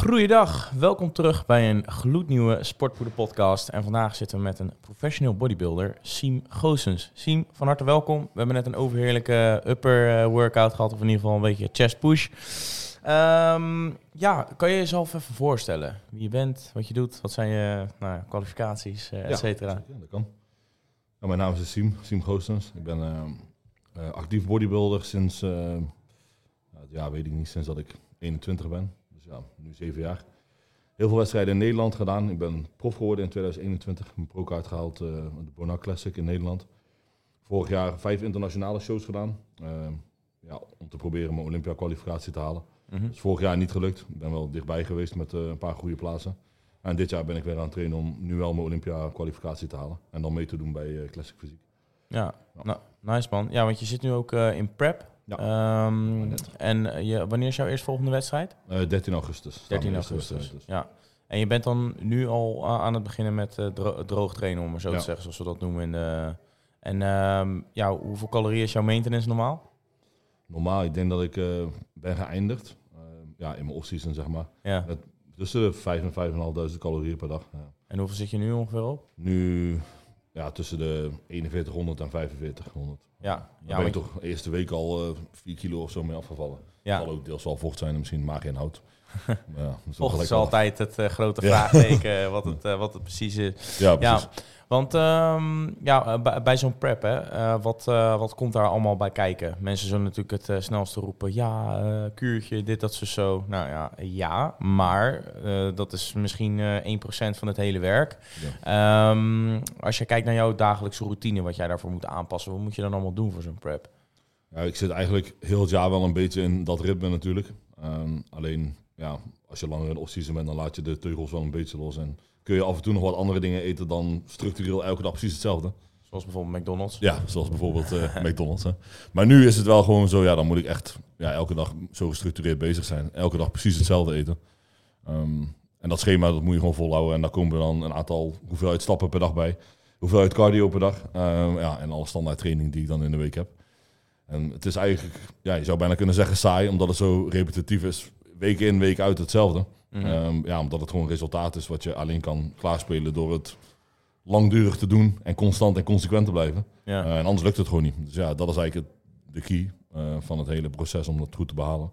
Goeiedag, welkom terug bij een gloednieuwe Sportpoeder podcast. En vandaag zitten we met een professional bodybuilder, Siem Goossens. Siem, van harte welkom. We hebben net een overheerlijke upper eh, workout gehad, of in ieder geval een beetje chest push. Ehm, ja, kan je jezelf even voorstellen? Wie je bent, wat je doet, wat zijn je nou, kwalificaties, eh, et cetera? Ja, dat kan. Nou, mijn naam is Siem, Siem Goostens. Ik ben ehm, eh, actief bodybuilder sinds, nou, ja, weet ik niet, sinds dat ik 21 ben. Ja, nu zeven jaar. Heel veel wedstrijden in Nederland gedaan. Ik ben prof geworden in 2021. Mijn pro-kaart gehaald, eh de Bonac Classic in Nederland. Vorig jaar vijf internationale shows gedaan. Ehm, ja, om te proberen mijn Olympia-kwalificatie te halen. Mhm. Dat is vorig jaar niet gelukt. Ik ben wel dichtbij geweest met eh, een paar goede plaatsen. En dit jaar ben ik weer aan het trainen om nu wel mijn Olympia-kwalificatie te halen. En dan mee te doen bij eh, Classic Fysiek. Ja, nou, nice man. Ja, want je zit nu ook in prep. Ja. Ehm, en eh, je, wanneer is jouw eerstvolgende wedstrijd? Eh 13 augustus. staan 13 de eerste augustus. dus. Ja. En je bent dan nu al aan het beginnen met eh, dro- droog trainen, om maar zo Ja. te zeggen, zoals we dat noemen. In de... En ehm, ja, hoeveel calorieën is jouw maintenance normaal? Normaal, ik denk dat ik eh, ben geëindigd. eh, ja, in mijn off-season zeg maar. Ja. Met tussen de 5 en 5.500 calorieën per dag. Ja. En hoeveel zit je nu ongeveer op? Nu ja, tussen de 4100 en 4500. Ja, Daar ja, ben ik want- toch de eerste week al eh 4 kilo of zo mee afgevallen. ja. Zal ook deels wel vocht zijn en misschien maaginhoud. Ja, is wel Vocht is altijd het eh, grote vraagteken, eh, wat, het, eh, wat het precies is. Ja, Ja, precies. want ehm, ja, bij, zo'n prep, hè, wat, wat komt daar allemaal bij kijken? Mensen zullen natuurlijk het snelste roepen, ja, kuurtje, dit, dat, zo, zo. Nou ja, ja, maar dat is misschien eh 1% van het hele werk. Ehm, als je kijkt naar jouw dagelijkse routine, wat jij daarvoor moet aanpassen, wat moet je dan allemaal doen voor zo'n prep? Ja, ik zit eigenlijk heel het jaar wel een beetje in dat ritme natuurlijk. Ehm, alleen, ja, als je langer in off-season bent, dan laat je de teugels wel een beetje los. En kun je af en toe nog wat andere dingen eten dan structureel elke dag precies hetzelfde. Zoals bijvoorbeeld McDonald's. Ja, zoals bijvoorbeeld eh, McDonald's. Hè. Maar nu is het wel gewoon zo, ja, dan moet ik echt ja, elke dag zo gestructureerd bezig zijn. Elke dag precies hetzelfde eten. Ehm, en dat schema, dat moet je gewoon volhouden. En daar komen dan een aantal hoeveelheid stappen per dag bij. Hoeveelheid cardio per dag. Ehm, ja, en alle standaard training die ik dan in de week heb. En het is eigenlijk, ja, je zou bijna kunnen zeggen saai, omdat het zo repetitief is. Week in, week uit hetzelfde. Mhm. Ehm, ja, omdat het gewoon resultaat is wat je alleen kan klaarspelen door het langdurig te doen en constant en consequent te blijven. ja. Eh, en anders lukt het gewoon niet. Dus ja, dat is eigenlijk het, de key eh, van het hele proces om dat goed te behalen.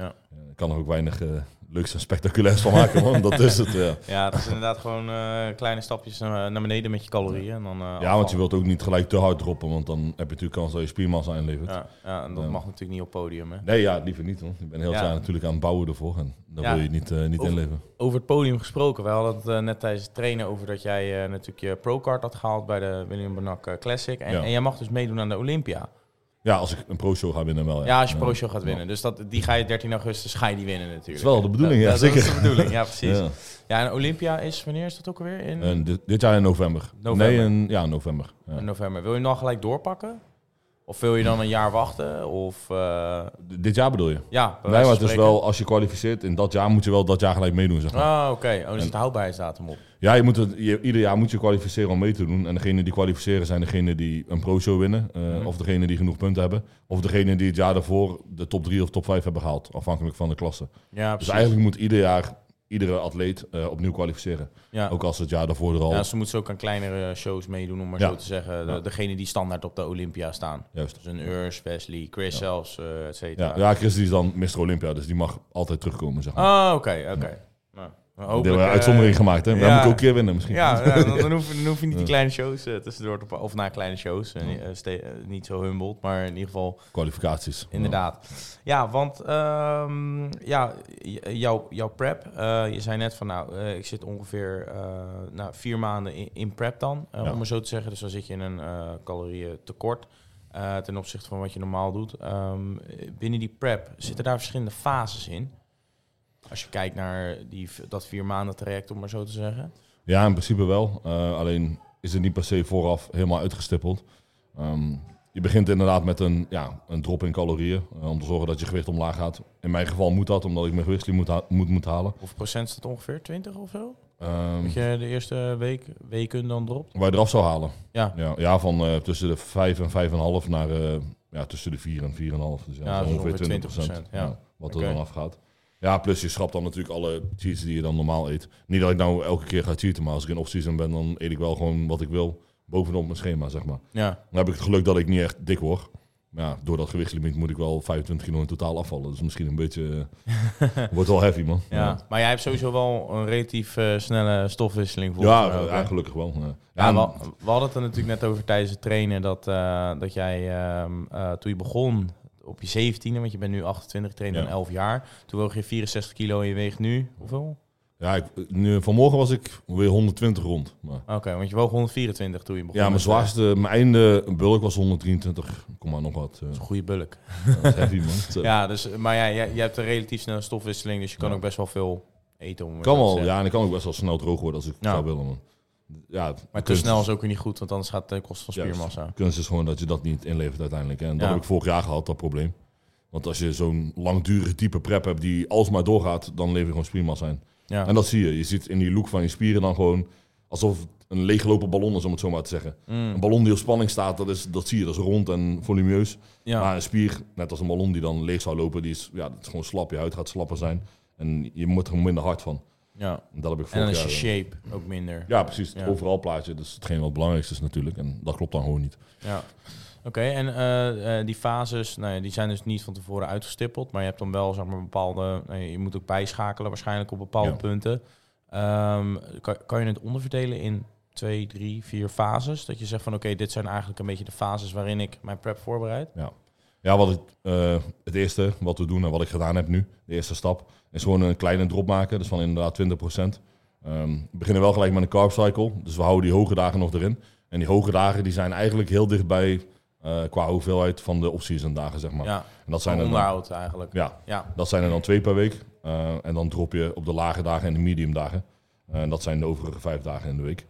Ja. Ik kan er ook weinig eh, leuks en spectaculairs van maken, man. Dat is het. ja. ja, het is inderdaad gewoon eh, kleine stapjes naar, naar beneden met je calorieën. En dan, eh, ja, want je wilt ook niet gelijk te hard droppen, want dan heb je natuurlijk kans dat je spiermassa inlevert. Ja, ja, en dat mag natuurlijk niet op podium. Hè. Nee, ja, liever niet. hoor. Ik ben heel Ja. natuurlijk aan het bouwen ervoor en Ja. wil je niet, niet Over- inleveren. Over het podium gesproken. We hadden het net tijdens het trainen over dat jij natuurlijk je pro-card had gehaald bij de William eh, Classic. En, en jij mag dus meedoen aan de Olympia. Ja, als ik een pro-show ga winnen wel. Ja, als je Ja. pro-show gaat winnen. Dus dat, die ga je 13 augustus ga je die winnen natuurlijk. Dat is wel de bedoeling, ja, Dat- Dat is zeker. de bedoeling, ja precies. Ja, Ja. en Olympia is, wanneer is dat ook alweer? In, dit, dit jaar in november. November. Nee, in, ja, november. Ja. in november. Wil je hem dan gelijk doorpakken? Of wil je dan een jaar wachten? Of eh, Dit jaar bedoel je? ja, Nee, maar het is wel, als je kwalificeert in dat jaar, moet je wel dat jaar gelijk meedoen, zeg maar. Ah, oké. Oh, er En- zit een houdbaarheidsdatum op. Ja, je moet het, je, ieder jaar moet je kwalificeren om mee te doen. En degene die kwalificeren zijn degene die een pro-show winnen. eh, Mhm. Of degene die genoeg punten hebben. Of degene die het jaar daarvoor de top 3 of top 5 hebben gehaald. Afhankelijk van de klasse. Ja, Dus eigenlijk moet ieder jaar iedere atleet eh, opnieuw kwalificeren. ja. Ook als het jaar daarvoor er al... Ja, ze moeten ook aan kleinere shows meedoen, om maar Ja. zo te zeggen. De. Degene die standaard op de Olympia staan. Juist. Dus een Urs, Wesley, Chris zelfs, eh et cetera. Ja, Chris die is dan Mr. Olympia, dus die mag altijd terugkomen, zeg maar. Ah, oké, oké. Hopelijk, hebben we eh, uitzondering gemaakt, hè. We ja. moeten ook een keer winnen misschien. Ja, ja, dan, dan, hoef, dan hoef je niet die kleine shows eh, tussendoor te Of na kleine shows. eh, eh, eh, niet zo humbled, maar in ieder geval Kwalificaties. inderdaad. Ja, want ehm, ja, jouw, jouw prep. eh, je zei net van nou, eh, ik zit ongeveer eh, nou, vier maanden in, in prep dan. eh. Om maar zo te zeggen. Dus dan zit je in een eh calorieën tekort. eh, ten opzichte van wat je normaal doet. Ehm, binnen die prep zitten daar verschillende fases in. Als je kijkt naar die, dat vier maanden traject, om maar zo te zeggen. Ja, in principe wel. Eh, alleen is het niet per se vooraf helemaal uitgestippeld. Ehm, je begint inderdaad met een, ja, een drop in calorieën. eh, om te zorgen dat je gewicht omlaag gaat. In mijn geval moet dat, omdat ik mijn gewichtslinie moet, ha- moet, moet halen. Hoeveel procent is dat ongeveer? 20 of zo? Ehm, Dat je de eerste week, weken dan dropt? waar je eraf zou halen. Ja. Ja, ja van eh, tussen de 5 en 5,5 naar ja, tussen de 4 en 4,5. Dus ja, ongeveer ongeveer 20%. 20%, ja. wat er dan afgaat. Ja, plus je schrapt dan natuurlijk alle cheats die je dan normaal eet. Niet dat ik nou elke keer ga cheaten, maar als ik in off-season ben, dan eet ik wel gewoon wat ik wil bovenop mijn schema, zeg maar. Ja, Dan heb ik het geluk dat ik niet echt dik word. Maar ja, door dat gewichtslimiet moet ik wel 25 kilo in totaal afvallen. Dus misschien een beetje... wordt wel heavy, man. ja. maar jij hebt sowieso wel een relatief eh, snelle stofwisseling. Ja, ook, ja, ja, gelukkig wel. Ja, Ja, Ja, we, we hadden het er natuurlijk net over tijdens het trainen dat, eh, dat jij ehm, eh, toen je begon op je 17e, want je bent nu 28, trainde Ja. dan 11 jaar. Toen woog je 64 kilo en je weegt nu hoeveel? ja ik, nu, vanmorgen was ik weer 120 rond. Maar, Oké, want je woog 124 toen je begon. ja, mijn eh, zwaarste, mijn einde bulk was 123, kom maar nog wat. eh, dat is een goede bulk. dat is heavy, man. Zo. Ja, dus, maar ja, jij, jij hebt een relatief snelle stofwisseling, dus je kan Ja. ook best wel veel eten. Om kan wel, ja, en ik kan ook best wel snel droog worden als ik Ja. zou willen, man. Ja, Maar te snel is- ook weer niet goed, want anders gaat het ten koste van spiermassa. kunst is gewoon dat je dat niet inlevert uiteindelijk. En dat Ja. heb ik vorig jaar gehad, dat probleem. Want als je zo'n langdurige type prep hebt die alsmaar doorgaat, dan lever je gewoon spiermassa in. Ja. En dat zie je. Je ziet in die look van je spieren dan gewoon alsof het een leeggelopen ballon is, om het zo maar te zeggen. Mm, Een ballon die op spanning staat, dat, is, dat zie je. Dat is rond en volumeus. ja. Maar een spier, net als een ballon die dan leeg zou lopen, die is, ja, dat is gewoon slap. Je huid gaat slapper zijn. En je moet er minder hard van. Ja. En dat heb ik En dan is je eh, shape ook minder. Ja, precies. Het overal plaatje. Is hetgeen wat het belangrijkste is natuurlijk. En dat klopt dan gewoon niet. Ja. Oké, en eh, eh, die fases, nou ja, die zijn dus niet van tevoren uitgestippeld, maar je hebt dan wel zeg maar bepaalde, ja, je moet ook bijschakelen waarschijnlijk op bepaalde Ja. punten. Ehm, kan, kan je het onderverdelen in twee, drie, vier fases? Dat je zegt van oké, dit zijn eigenlijk een beetje de fases waarin ik mijn prep voorbereid. Ja, wat ik, eh, het eerste wat we doen en wat ik gedaan heb nu, de eerste stap, is gewoon een kleine drop maken. Dus van inderdaad 20%. Ehm we beginnen wel gelijk met een carb cycle. Dus we houden die hoge dagen nog erin. En die hoge dagen die zijn eigenlijk heel dichtbij eh qua hoeveelheid van de off-season dagen, zeg maar. Ja, En dat zijn er dan, onderhoud eigenlijk. ja, Ja, dat zijn er dan twee per week. Eh, en dan drop je op de lage dagen en de medium dagen. En dat zijn de overige vijf dagen in de week.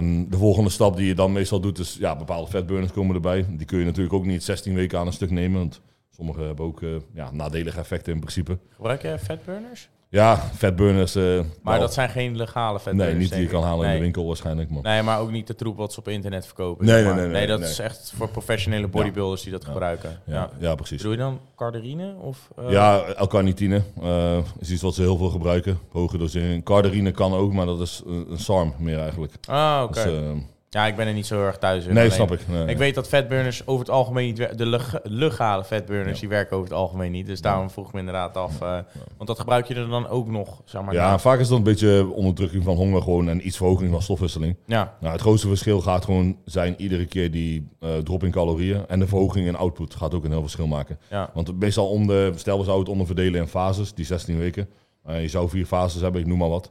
De volgende stap die je dan meestal doet, is ja, bepaalde vetburners komen erbij. Die kun je natuurlijk ook niet 16 weken aan een stuk nemen. Want sommige hebben ook eh, ja, nadelige effecten in principe. gebruik je fatburners? Ja, vetburners. eh, Maar wel- dat zijn geen legale fatburners. Nee, niet die je kan halen in de winkel waarschijnlijk. Maar. Nee, maar ook niet de troep wat ze op internet verkopen. Nee, zeg nee, maar. nee, nee, dat is echt voor professionele bodybuilders die dat gebruiken. ja, Ja. precies. Bedoel je dan cardarine? Of, eh, Ja, L-carnitine eh, is iets wat ze heel veel gebruiken. Hoge dosering. Cardarine kan ook, maar dat is een, SARM meer eigenlijk. Ah, oké. Dus, eh, Ja, ik ben er niet zo erg thuis in. nee, Alleen, snap ik. Nee. Ik weet dat fatburners over het algemeen niet werken. De leg- legale fatburners, Ja. die werken over het algemeen niet. Dus daarom vroeg ik me inderdaad af. eh, Want dat gebruik je er dan ook nog, zeg maar. ja, vaak is dat een beetje onderdrukking van honger gewoon en iets verhoging van stofwisseling. ja. Nou, het grootste verschil gaat gewoon zijn iedere keer die eh, drop in calorieën. En de verhoging in output gaat ook een heel verschil maken. ja. Want meestal om de, stel we zouden het onderverdelen in fases, die 16 weken. Eh, je zou vier fases hebben, ik noem maar wat.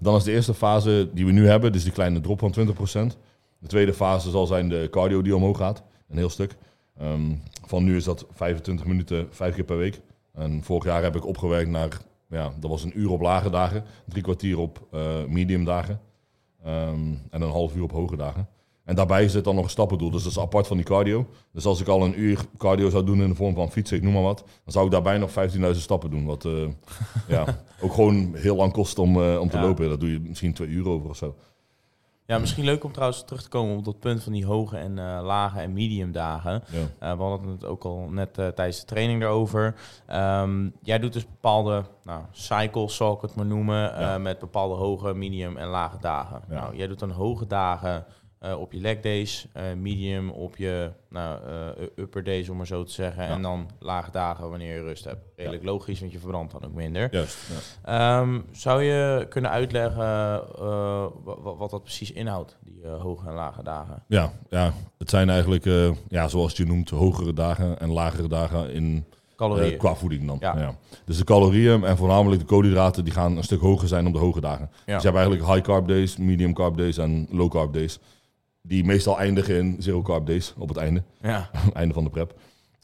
Dan is de eerste fase die we nu hebben, dus die kleine drop van 20%. De tweede fase zal zijn de cardio die omhoog gaat, een heel stuk. Ehm, van nu is dat 25 minuten, vijf keer per week. En vorig jaar heb ik opgewerkt naar, ja, dat was een uur op lage dagen, drie kwartier op eh, medium dagen ehm, en een half uur op hoge dagen. En daarbij zit dan nog een stappendoel, dus dat is apart van die cardio. Dus als ik al een uur cardio zou doen in de vorm van fietsen, ik noem maar wat, dan zou ik daarbij nog 15.000 stappen doen. Wat eh, ja, ook gewoon heel lang kost om, eh, om te Ja. lopen. Dat doe je misschien twee uur over of zo. Ja, misschien leuk om trouwens terug te komen op dat punt van die hoge en eh, lage en medium dagen. Ja. Eh, we hadden het ook al net eh, tijdens de training daarover. Ehm, jij doet dus bepaalde nou, cycles, zal ik het maar noemen, Ja. met bepaalde hoge, medium en lage dagen. Ja. Nou, jij doet dan hoge dagen eh, op je leg days, eh, medium op je nou, eh, upper days, om maar zo te zeggen. Ja. En dan lage dagen wanneer je rust hebt. Redelijk logisch, want je verbrandt dan ook minder. Juist. Ja. Ehm, zou je kunnen uitleggen eh, wa- wa- wat dat precies inhoudt, die hoge en lage dagen? Ja, ja, het zijn eigenlijk, ja, zoals je noemt, hogere dagen en lagere dagen in, Calorieën. qua voeding dan. Ja. Ja. Dus de calorieën en voornamelijk de koolhydraten, die gaan een stuk hoger zijn op de hoge dagen. ja. Dus je hebt eigenlijk high carb days, medium carb days en low carb days. Die meestal eindigen in zero carb days op het einde. ja. einde van de prep.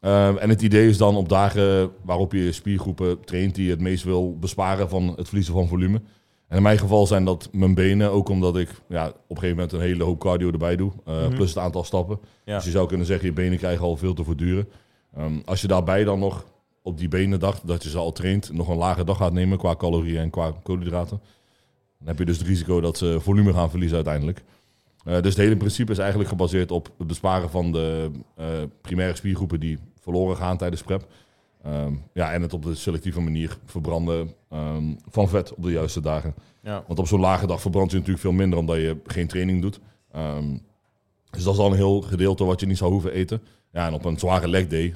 Ehm, en het idee is dan op dagen waarop je spiergroepen traint die je het meest wil besparen van het verliezen van volume. En in mijn geval zijn dat mijn benen, ook omdat ik ja, op een gegeven moment een hele hoop cardio erbij doe, eh, Mhm. plus het aantal stappen. Ja. Dus je zou kunnen zeggen, je benen krijgen al veel te voortduren. Ehm, als je daarbij dan nog op die benendag, dat je ze al traint, nog een lage dag gaat nemen qua calorieën en qua koolhydraten, dan heb je dus het risico dat ze volume gaan verliezen uiteindelijk. Eh, dus het hele principe is eigenlijk gebaseerd op het besparen van de eh, primaire spiergroepen die verloren gaan tijdens prep. Ehm, ja, en het op de selectieve manier verbranden ehm, van vet op de juiste dagen. Ja. Want op zo'n lage dag verbrandt je natuurlijk veel minder omdat je geen training doet. Ehm, dus dat is al een heel gedeelte wat je niet zou hoeven eten. Ja, en op een zware leg day,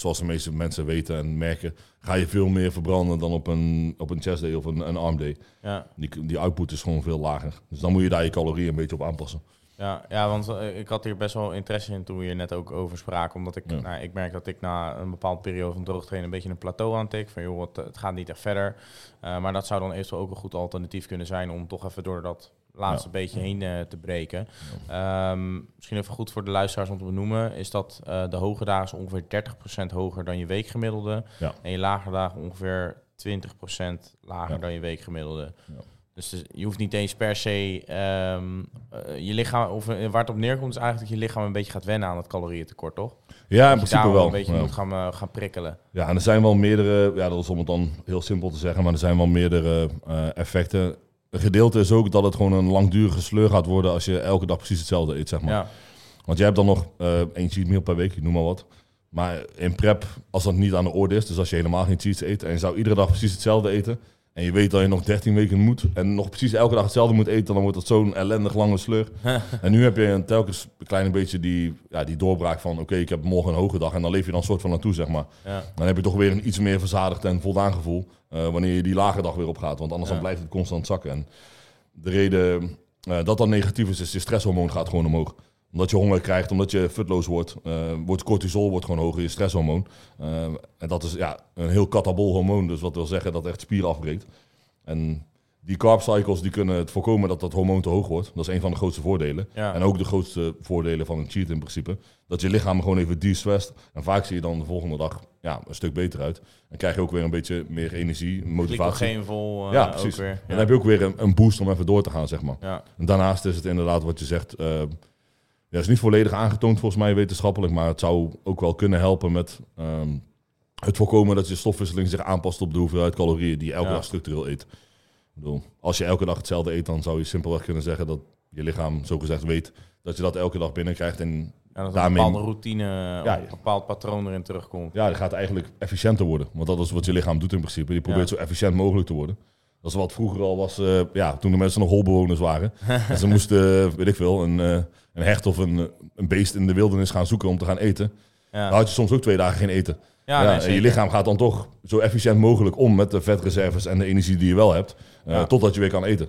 zoals de meeste mensen weten en merken, ga je veel meer verbranden dan op een, op een chest day of een, een arm day. Ja. Die, die output is gewoon veel lager. Dus dan moet je daar je calorieën een beetje op aanpassen. Ja, ja, want eh, ik had hier best wel interesse in toen we hier net ook over spraken. Omdat ik, Ja. nou, ik merk dat ik na een bepaalde periode van droogtrainen een beetje een plateau aantik. Van joh, het, het gaat niet echt verder. Eh, maar dat zou dan eventueel ook een goed alternatief kunnen zijn om toch even door dat laatste Ja. beetje heen eh, te breken. Ehm, misschien even goed voor de luisteraars om te benoemen, is dat eh, de hoge dagen ongeveer 30% hoger dan je weekgemiddelde. Ja. En je lage dagen ongeveer 20% lager Ja. dan je weekgemiddelde. Ja. Dus dus je hoeft niet eens per se ehm, eh, je lichaam, of waar het op neerkomt, is eigenlijk dat je lichaam een beetje gaat wennen aan het calorieëntekort, toch? Ja, in je principe wel. een beetje Ja. moet gaan, gaan prikkelen. Ja, en er zijn wel meerdere, ja, dat is om het dan heel simpel te zeggen, maar er zijn wel meerdere eh, effecten. Een gedeelte is ook dat het gewoon een langdurige sleur gaat worden als je elke dag precies hetzelfde eet, zeg maar. Ja, Want je hebt dan nog eh één cheat meal per week, ik noem maar wat. Maar in prep, als dat niet aan de orde is, dus als je helemaal geen cheats eet en je zou iedere dag precies hetzelfde eten en je weet dat je nog 13 weken moet en nog precies elke dag hetzelfde moet eten, dan wordt dat zo'n ellendig lange sleur. en nu heb je een, telkens een klein beetje die, ja, die doorbraak van oké, ik heb morgen een hoge dag en dan leef je dan soort van naartoe, zeg maar. ja, Dan heb je toch weer een iets meer verzadigd en voldaan gevoel eh, wanneer je die lage dag weer opgaat. Want anders Ja. dan blijft het constant zakken. En de reden eh, dat dat negatief is, is je stresshormoon gaat gewoon omhoog. Omdat je honger krijgt, omdat je futloos wordt, eh, wordt cortisol wordt gewoon hoger, je stresshormoon. Eh, en dat is ja, een heel katabol hormoon, dus wat wil zeggen dat echt spieren afbreekt. En die carb cycles die kunnen het voorkomen dat dat hormoon te hoog wordt. Dat is een van de grootste voordelen. Ja. En ook de grootste voordelen van een cheat in principe. Dat je lichaam gewoon even de-stressed. En vaak zie je dan de volgende dag ja, een stuk beter uit. En krijg je ook weer een beetje meer energie, motivatie. glycogeenvol eh, Ja, precies. weer. En dan heb je ook weer een, een boost om even door te gaan, zeg maar. Ja, En daarnaast is het inderdaad wat je zegt. Ja, is niet volledig aangetoond volgens mij wetenschappelijk. Maar het zou ook wel kunnen helpen met ehm, het voorkomen dat je stofwisseling zich aanpast op de hoeveelheid calorieën die je elke Ja. dag structureel eet. Ik bedoel, als je elke dag hetzelfde eet, dan zou je simpelweg kunnen zeggen dat je lichaam zogezegd weet dat je dat elke dag binnenkrijgt. En ja dat Daarmee- een bepaalde routine, Ja, een bepaald patroon erin terugkomt. ja, die gaat eigenlijk efficiënter worden. Want dat is wat je lichaam doet in principe. Je probeert Ja. zo efficiënt mogelijk te worden. Dat is wat vroeger al was, eh, ja, toen de mensen nog holbewoners waren. en ze moesten, eh, weet ik veel, een, eh, een hert of een, een beest in de wildernis gaan zoeken om te gaan eten. Ja, Dan had je soms ook twee dagen geen eten. ja, Ja, nee, en je lichaam gaat dan toch zo efficiënt mogelijk om met de vetreserves en de energie die je wel hebt. Ja. Totdat je weer kan eten.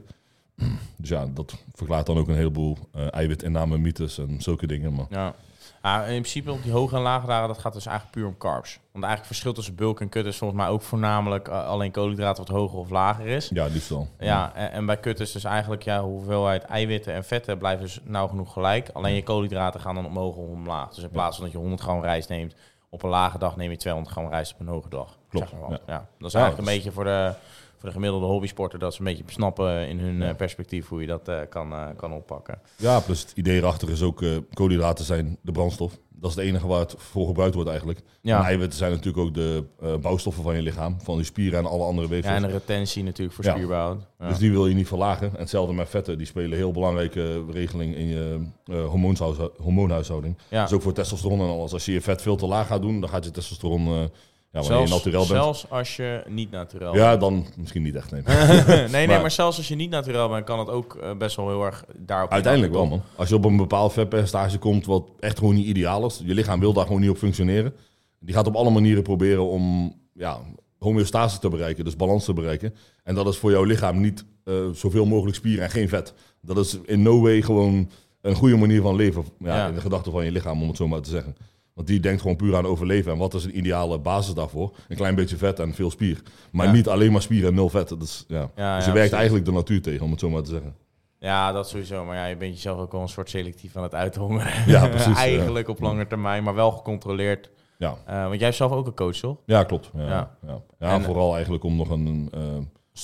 Dus ja, dat verklaart dan ook een heleboel eh eiwitinname mythes en zulke dingen. Maar Ja. Ah, in principe op die hoge en lage dagen, dat gaat dus eigenlijk puur om carbs. Want eigenlijk het verschil tussen bulk en kut is volgens mij ook voornamelijk eh, alleen koolhydraten wat hoger of lager is. ja, liefst wel. Ja, en, en bij kut is dus eigenlijk ja, hoeveelheid eiwitten en vetten blijven dus nauw genoeg gelijk. Alleen je koolhydraten gaan dan omhoog of omlaag. Dus in plaats van dat je 100 gram rijst neemt, op een lage dag neem je 200 gram rijst op een hoge dag. Klopt, Zeg maar wat. ja. ja. Dat is Ja, eigenlijk dat een beetje voor de, voor de gemiddelde hobbysporter dat ze een beetje snappen in hun Ja. eh, perspectief hoe je dat eh, kan, eh, kan oppakken. Ja, plus het idee erachter is ook, koolhydraten zijn de brandstof. Dat is het enige waar het voor gebruikt wordt eigenlijk. Ja. En eiwitten zijn natuurlijk ook de bouwstoffen van je lichaam, van je spieren en alle andere Ja, weefsels. en de retentie natuurlijk voor Ja. spierbehoud. Ja. Dus die wil je niet verlagen. En hetzelfde met vetten, die spelen een heel belangrijke regeling in je hormoonshuis- hormoonhuishouding. ja. Dus ook voor testosteron en alles. Als je je vet veel te laag gaat doen, dan gaat je testosteron, ja, zelfs, naturel bent. zelfs als je niet naturel Ja, dan misschien niet echt, nee. nee, nee, Maar- maar, zelfs als je niet naturel bent, kan het ook eh, best wel heel erg daarop Uiteindelijk wel, man. Als je op een bepaald vetpercentage komt wat echt gewoon niet ideaal is, je lichaam wil daar gewoon niet op functioneren. Die gaat op alle manieren proberen om ja, homeostase te bereiken, dus balans te bereiken. En dat is voor jouw lichaam niet eh, zoveel mogelijk spieren en geen vet. Dat is in no way gewoon een goede manier van leven, ja, Ja. in de gedachten van je lichaam, om het zo maar te zeggen. Want die denkt gewoon puur aan overleven. En wat is een ideale basis daarvoor? Een klein beetje vet en veel spier. Maar Ja. niet alleen maar spier en nul vet. Dat is, ja. Ja, dus je werkt eigenlijk de natuur tegen, om het zo maar te zeggen. Ja, dat sowieso. Maar ja, je bent jezelf ook wel een soort selectief aan het uithongeren. Ja, precies, Eigenlijk op lange termijn, maar wel gecontroleerd. Ja. Eh, want jij hebt zelf ook een coach, toch? Ja, klopt. Ja, Ja. ja. ja. En- vooral eigenlijk om nog een, eh,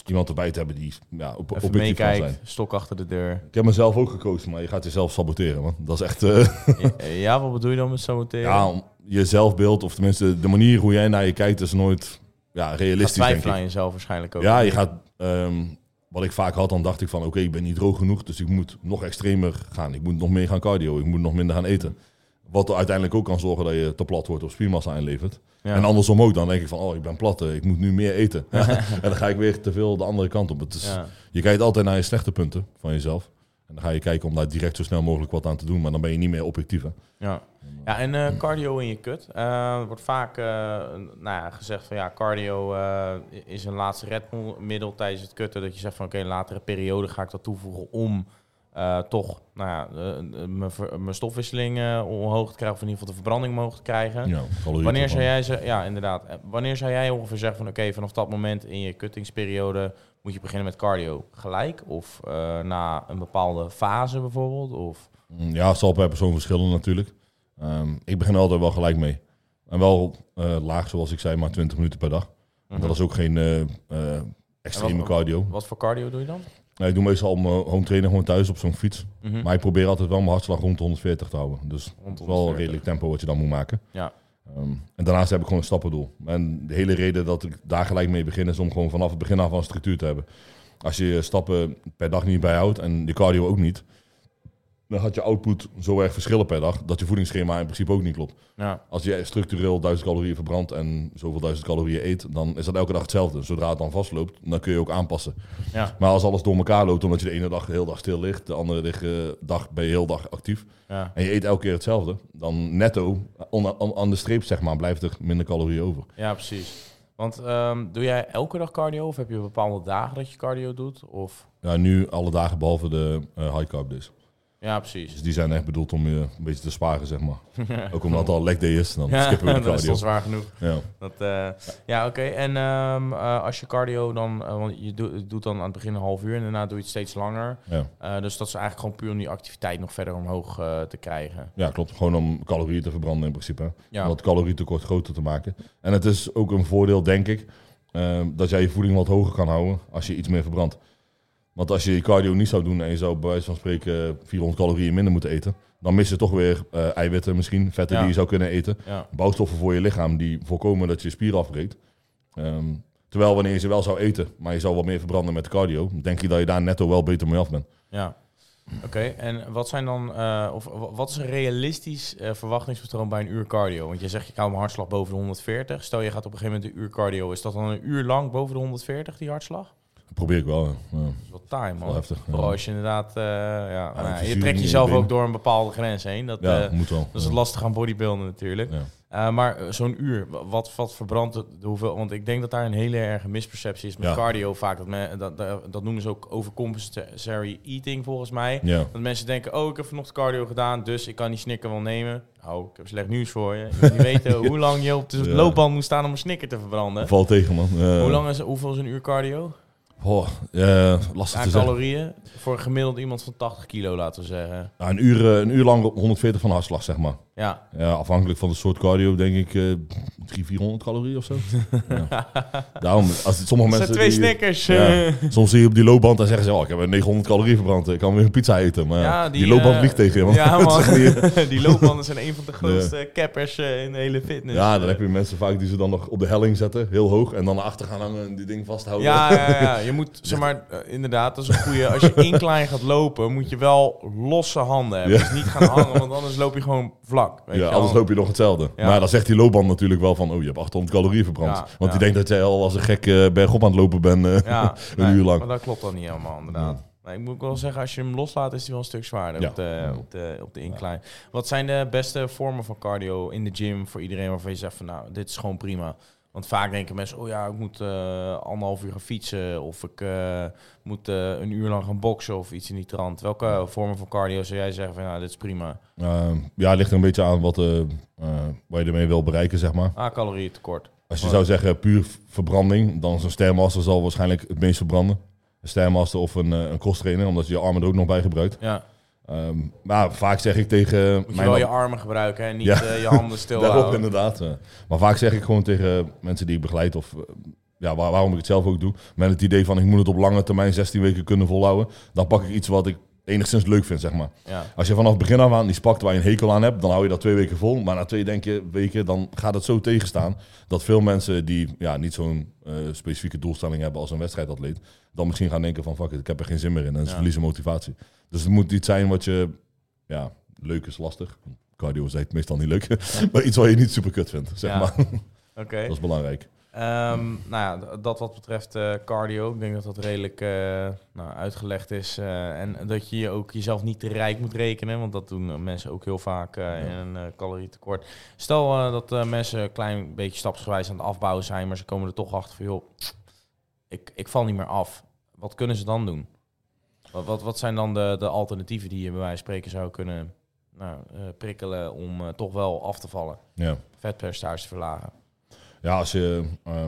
iemand erbij te hebben die ja, op, Even objectief kan zijn. meekijkt, stok achter de deur. Ik heb mezelf ook gekozen, maar je gaat jezelf saboteren, man. Dat is echt... eh, ja, ja, wat bedoel je dan met saboteren? ja, om- je zelfbeeld, of tenminste de manier hoe jij naar je kijkt, is nooit ja, je realistisch, denk twijfelen ik. aan jezelf waarschijnlijk ook. Ja, je gaat... ehm, wat ik vaak had, dan dacht ik van... Oké, ik ben niet droog genoeg, dus ik moet nog extremer gaan. Ik moet nog meer gaan cardio, ik moet nog minder gaan eten. Wat er uiteindelijk ook kan zorgen dat je te plat wordt of spiermassa inlevert. Ja. En andersom ook, dan denk ik van, oh, ik ben plat, ik moet nu meer eten. en dan ga ik weer te veel de andere kant op. Het is, ja. Je kijkt altijd naar je slechte punten van jezelf. En dan ga je kijken om daar direct zo snel mogelijk wat aan te doen. Maar dan ben je niet meer objectief. Hè? Ja. ja, en eh, cardio in je kut. Er wordt vaak eh, nou ja, gezegd van ja, cardio is een laatste redmiddel tijdens het kutten. Dat je zegt van oké, een latere periode ga ik dat toevoegen om eh, toch nou ja, eh, eh, mijn stofwisseling omhoog te krijgen. Of in ieder geval de verbranding omhoog te krijgen. Ja, Wanneer zou jij ze, ja inderdaad, wanneer zou jij ongeveer zeggen van oké, vanaf dat moment in je cuttingsperiode moet je beginnen met cardio gelijk? Of na een bepaalde fase bijvoorbeeld? Of, Mm, Ja, het zal per persoon verschillen natuurlijk. Ehm, ik begin altijd wel gelijk mee. En wel laag, zoals ik zei, maar 20 minuten per dag. En Dat is ook geen extreme wat- cardio. Wat voor cardio doe je dan? Nee, ik doe meestal mijn home trainen gewoon thuis op zo'n fiets. Mhm. Maar ik probeer altijd wel mijn hartslag rond de 140 te houden. Dus het is wel een 140. redelijk tempo wat je dan moet maken. Ja. Ehm, en daarnaast heb ik gewoon een stappendoel. En de hele reden dat ik daar gelijk mee begin is om gewoon vanaf het begin af een structuur te hebben. Als je je stappen per dag niet bijhoudt en je cardio ook niet, dan gaat je output zo erg verschillen per dag dat je voedingsschema in principe ook niet klopt. Ja, Als je structureel 1000 calorieën verbrandt en zoveel duizend calorieën eet, dan is dat elke dag hetzelfde. Zodra het dan vastloopt, dan kun je ook aanpassen. ja, Maar als alles door elkaar loopt, omdat je de ene dag de hele dag stil ligt, de andere dag, eh, dag ben je heel dag actief, ja. en je eet elke keer hetzelfde, dan netto, aan de streep zeg maar, blijft er minder calorieën over. ja precies. Want ehm, doe jij elke dag cardio of heb je bepaalde dagen dat je cardio doet? Of... Ja, nu alle dagen behalve de eh, high carb days. Ja, precies. Dus die zijn echt bedoeld om je een beetje te sparen, zeg maar. Ook omdat het al leg day is, dan skippen we de dat is cardio. al zwaar genoeg. Ja. Dat, eh, ja, oké. En ehm, eh, als je cardio dan, eh, want je doet, dan aan het begin een half uur en daarna doe je het steeds langer. Ja. Eh, dus dat is eigenlijk gewoon puur om die activiteit nog verder omhoog eh, te krijgen. ja, klopt. Gewoon om calorieën te verbranden in principe. hè. Ja, Om dat calorietekort groter te maken. En het is ook een voordeel, denk ik, eh, dat jij je voeding wat hoger kan houden als je iets meer verbrandt. Want als je je cardio niet zou doen en je zou bij wijze van spreken 400 calorieën minder moeten eten, dan mis je toch weer eh, eiwitten misschien, vetten Ja. die je zou kunnen eten. ja, Bouwstoffen voor je lichaam die voorkomen dat je spier afbreekt. Ehm, terwijl wanneer je ze wel zou eten, maar je zou wat meer verbranden met cardio, denk ik dat je daar netto wel beter mee af bent. ja. Oké, en wat zijn dan, eh, of wa- wat is een realistisch eh, verwachtingspatroon bij een uur cardio? Want je zegt, ik hou mijn hartslag boven de 140. Stel, je gaat op een gegeven moment een uur cardio. Is dat dan een uur lang boven de 140, die hartslag? Probeer ik wel. Ja. Dat is wel taai, man. heftig. Ja. Als je inderdaad, eh, ja, nou je trekt jezelf ook door een bepaalde grens heen. Dat, eh, moet wel. dat is lastig aan bodybuilden natuurlijk. Eh, maar zo'n uur, wa- wat, wat verbrandt het? Hoeveel, want ik denk dat daar een hele erge misperceptie is met cardio vaak. Dat, me, dat, dat, noemen ze ook overcompensatory eating volgens mij. Dat mensen denken, oh, ik heb vanochtend cardio gedaan, dus ik kan die snicker wel nemen. Nou, ik heb slecht nieuws voor je. Je moet niet weten hoe lang je op de loopband moet staan om een snicker te verbranden. Valt tegen, man. Hoe lang is, hoeveel is een uur cardio? Oh, eh, lastig te zeggen. calorieën? Voor gemiddeld iemand van 80 kilo, laten we zeggen. Ja, een, uur, eh, een uur lang op 140 van hartslag, zeg maar. Ja, Ja, afhankelijk van de soort cardio, denk ik eh 300, 400 calorieën of zo. ja. Daarom, als het, sommige dat zijn mensen... twee die- snickers. Ja. Soms zie je op die loopband en zeggen ze, oh, ik heb een 900 calorieën verbrand, ik kan weer een pizza eten. Maar Ja, die, die, loopband eh, vliegt tegen je, man. Ja, man. die loopbanden zijn een van de grootste cappers eh, in de hele fitness. ja, dan heb je mensen vaak die ze dan nog op de helling zetten, heel hoog, en dan naar achter gaan hangen en die ding vasthouden. Ja, ja, ja, je moet, zeg maar, eh, inderdaad, dat is een goede. Als je incline gaat lopen, moet je wel losse handen hebben. Dus niet gaan hangen, want anders loop je gewoon vlak. Weet Ja, je anders loop je nog hetzelfde. Ja. Maar dan zegt die loopband natuurlijk wel van, oh, je hebt 800 calorieën verbrand. Ja, Want die denkt dat jij al als een gek eh, bergop aan het lopen bent. Ja, Een nee, uur lang. Maar dat klopt dan niet helemaal, inderdaad. Nee, ik moet wel zeggen, als je hem loslaat, is hij wel een stuk zwaarder op, de, op, de, op de incline. Wat zijn de beste vormen van cardio in de gym voor iedereen waarvan je zegt van, nou, dit is gewoon prima. Want vaak denken mensen, oh ja, ik moet eh, anderhalf uur gaan fietsen of ik eh, moet eh, een uur lang gaan boksen of iets in die trant. Welke vormen van cardio zou jij zeggen van, nou, dit is prima? Eh, ja, het ligt er een beetje aan wat, wat je ermee wil bereiken, zeg maar. Ah, calorieën tekort. Als je Oh. zou zeggen puur verbranding, dan is een Stairmaster zal waarschijnlijk het meest verbranden. Een Stairmaster of een, een cross trainer, omdat je je armen er ook nog bij gebruikt. Ja, Ehm, maar vaak zeg ik tegen moet je mijn wel je armen gebruiken en niet Ja. eh, je handen stil Daarop houden. inderdaad. eh. Maar vaak zeg ik gewoon tegen mensen die ik begeleid, of eh, ja, waar- waarom ik het zelf ook doe, met het idee van ik moet het op lange termijn 16 weken kunnen volhouden, dan pak ik iets wat ik enigszins leuk vind, zeg maar. Ja, Als je vanaf het begin af aan iets pakt waar je een hekel aan hebt, dan hou je dat twee weken vol. Maar na twee denk je, weken, dan gaat het zo tegenstaan dat veel mensen die ja, niet zo'n eh, specifieke doelstelling hebben als een wedstrijdatleet, dan misschien gaan denken van fuck it, ik heb er geen zin meer in en ze Ja. verliezen motivatie. Dus het moet iets zijn wat je, ja, leuk is lastig. cardio is meestal niet leuk. maar iets wat je niet super kut vindt, zeg Ja. maar. Oké. Dat is belangrijk. Ehm, nou ja, dat wat betreft eh, cardio. Ik denk dat dat redelijk eh, nou, uitgelegd is. eh, en dat je je ook jezelf niet te rijk moet rekenen. Want dat doen mensen ook heel vaak eh, in een calorietekort. Stel dat mensen een klein beetje stapsgewijs aan het afbouwen zijn. Maar ze komen er toch achter van, joh, ik, ik val niet meer af. Wat kunnen ze dan doen? Wat, wat, wat zijn dan de, de alternatieven die je bij wijze van spreken zou kunnen nou, prikkelen om toch wel af te vallen? Ja. Vetpercentage te verlagen. Ja, als je eh,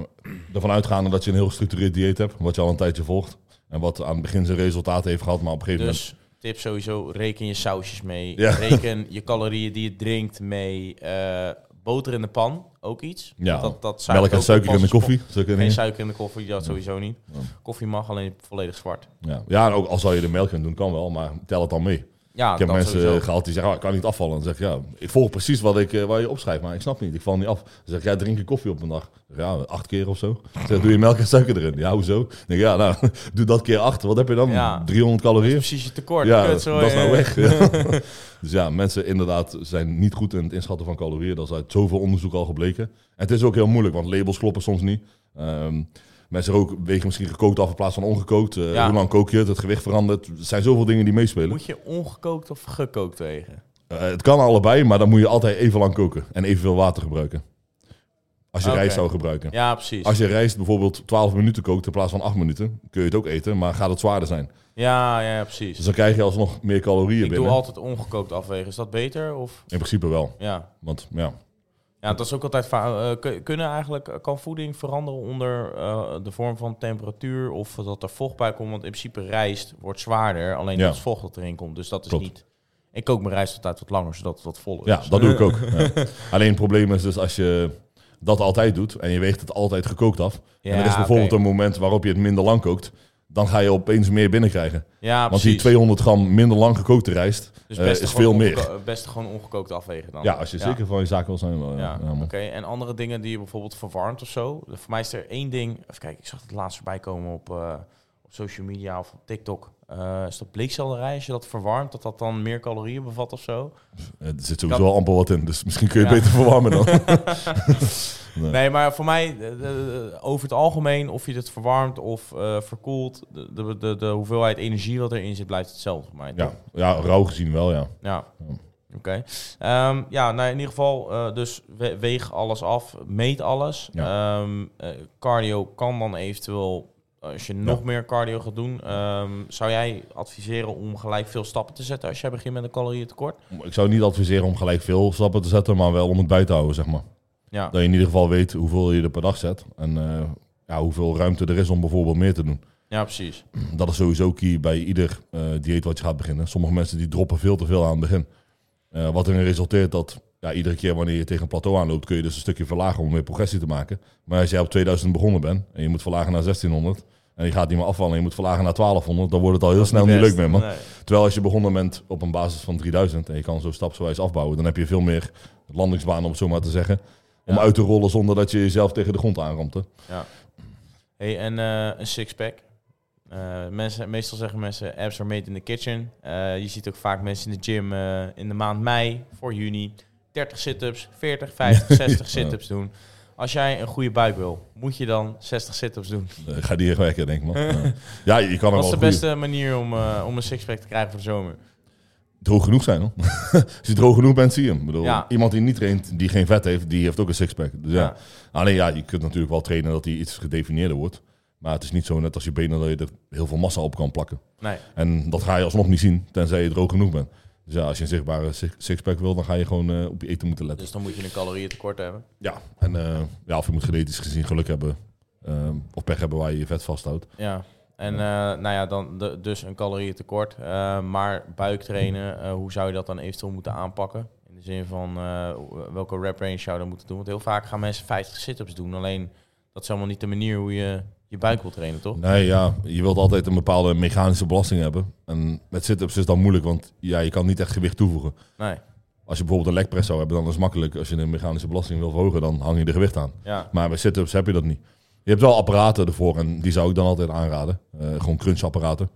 ervan uitgaande dat je een heel gestructureerd dieet hebt, wat je al een tijdje volgt. En wat aan het begin zijn resultaten heeft gehad, maar op een gegeven Dus tip sowieso, reken je sausjes mee. Ja. Reken je calorieën die je drinkt mee. Eh, boter in de pan, ook iets. Ja. dat, dat moment melk en suiker in de koffie. Geen suiker in de koffie, dat sowieso niet. Koffie mag, alleen volledig zwart. Ja, ja en ook al zou je er melk in doen, kan wel, maar tel het dan mee. Ja, ik heb mensen sowieso. eh, gehad die zeggen, oh, ik kan niet afvallen. Dan zeg ik, ja, ik volg precies wat ik, eh, waar je opschrijft, maar ik snap niet, ik val niet af. Dan zeg ik, ja, drink je koffie op een dag? Ja, acht keer of zo. Zeg, doe je melk en suiker erin? Ja, hoezo? Dan denk ik, ja, nou, doe dat keer acht. Wat heb je dan? Ja. 300 Dat is calorieën? precies je tekort. Ja, dat, zo, dat is nou weg. Ja. dus ja, mensen inderdaad zijn niet goed in het inschatten van calorieën. Dat is uit zoveel onderzoek al gebleken. En het is ook heel moeilijk, want labels kloppen soms niet. Ehm, mensen ook wegen misschien gekookt af in plaats van ongekookt. Eh, Ja. Hoe lang kook je het? Het gewicht verandert. Er zijn zoveel dingen die meespelen. Moet je ongekookt of gekookt wegen? Eh, het kan allebei, maar dan moet je altijd even lang koken en evenveel water gebruiken. Als je rijst zou gebruiken. Ja, precies. Als je rijst bijvoorbeeld 12 minuten kookt in plaats van 8 minuten, kun je het ook eten, maar gaat het zwaarder zijn. Ja, ja, precies. Dus dan krijg je alsnog meer calorieën Ik doe binnen. altijd ongekookt afwegen. Is dat beter? Of? In principe wel. Ja. Want ja, Ja, dat is ook altijd eh, kun- kunnen eigenlijk kan voeding veranderen onder eh, de vorm van temperatuur of dat er vocht bij komt? Want in principe rijst wordt zwaarder, alleen Ja. dat het vocht dat erin komt. Dus dat is Klopt. niet. Ik kook mijn rijst altijd wat langer, zodat het wat voller Ja, is. dat doe ik ook. Ja. Alleen het probleem is dus als je dat altijd doet en je weegt het altijd gekookt af. Ja, en er is bijvoorbeeld een moment waarop je het minder lang kookt. Dan ga je opeens meer binnenkrijgen. Ja, Want precies. die 200 gram minder lang gekookte rijst dus eh, is veel meer. ongeko- Best gewoon ongekookt afwegen dan. Ja, als je zeker van je zaak wil zijn. Wel, ja. Oké. En andere dingen die je bijvoorbeeld verwarmt of zo. Voor mij is er één ding. Even kijken, ik zag het laatst voorbij komen op, eh, op social media of op TikTok. Eh is dat bleekselderij? Als je dat verwarmt, dat dat dan meer calorieën bevat of zo? Eh, Er zit sowieso al amper wat in, dus misschien kun je Ja. beter verwarmen dan. Nee. Nee, maar voor mij, eh, over het algemeen, of je het verwarmt of verkoelt, de, de, de, de hoeveelheid energie wat erin zit, blijft hetzelfde mij. ja, ja, rauw gezien wel, ja. Ja. Oké. Ehm, ja, nou in ieder geval, dus we- weeg alles af, meet alles. Ja. Ehm, eh, cardio kan dan eventueel, als je nog meer cardio gaat doen, ehm, zou jij adviseren om gelijk veel stappen te zetten als jij begint met een calorieëntekort? Ik zou niet adviseren om gelijk veel stappen te zetten, maar wel om het bij te houden, zeg maar. Ja. Dat je in ieder geval weet hoeveel je er per dag zet. En eh, ja, hoeveel ruimte er is om bijvoorbeeld meer te doen. ja, precies. Dat is sowieso key bij ieder eh, dieet wat je gaat beginnen. Sommige mensen die droppen veel te veel aan het begin. Eh, wat erin resulteert dat ja, iedere keer wanneer je tegen een plateau aanloopt, kun je dus een stukje verlagen om weer progressie te maken. Maar als jij op 2000 begonnen bent en je moet verlagen naar 1600 en je gaat niet meer afvallen en je moet verlagen naar 1200, dan wordt het al heel snel niet leuk meer, man. Nee. Terwijl als je begonnen bent op een basis van 3000 en je kan zo stapsgewijs afbouwen, dan heb je veel meer landingsbaan, om het zo maar te zeggen, om Ja. uit te rollen zonder dat je jezelf tegen de grond aanramt. hè. Ja. Hey, en eh, een sixpack. Eh mensen, meestal zeggen mensen abs are made in the kitchen. Eh, je ziet ook vaak mensen in de gym in de maand mei voor juni 30 sit-ups, 40, 50, 60 sit-ups doen. Als jij een goede buik wil, moet je dan 60 sit-ups doen. Ga die echt werken, denk ik, man. Ja. je kan Wat is de goeie- beste manier om, eh, om een sixpack te krijgen voor de zomer? droog genoeg zijn, hoor. Als je droog genoeg bent, zie je hem. Ik bedoel, Ja. iemand die niet traint, die geen vet heeft, die heeft ook een sixpack. Dus ja. Ja. Alleen ja, je kunt natuurlijk wel trainen dat hij iets gedefinieerder wordt. Maar het is niet zo net als je benen dat je er heel veel massa op kan plakken. Nee. En dat ga je alsnog niet zien, tenzij je droog genoeg bent. Dus ja, als je een zichtbare six- sixpack wil, dan ga je gewoon eh, op je eten moeten letten. Dus dan moet je een calorieën tekort hebben. Ja, en eh, ja, of je moet genetisch gezien geluk hebben. eh, of pech hebben waar je je vet vasthoudt. Ja. En eh, nou ja, dan de, dus een calorieën tekort. Eh, maar buiktrainen, eh, hoe zou je dat dan eventueel moeten aanpakken? In de zin van eh, welke rep range zou je dan moeten doen? Want heel vaak gaan mensen 50 sit-ups doen. Alleen dat is helemaal niet de manier hoe je je buik wil trainen, toch? Nee, ja, je wilt altijd een bepaalde mechanische belasting hebben. En met sit-ups is dat moeilijk, want ja, je kan niet echt gewicht toevoegen. Nee. Als je bijvoorbeeld een legpress zou hebben, dan is het makkelijk. Als je een mechanische belasting wil verhogen, dan hang je er gewicht aan. Ja. Maar bij sit-ups heb je dat niet. Je hebt wel apparaten ervoor en die zou ik dan altijd aanraden. Eh, gewoon crunchapparaten.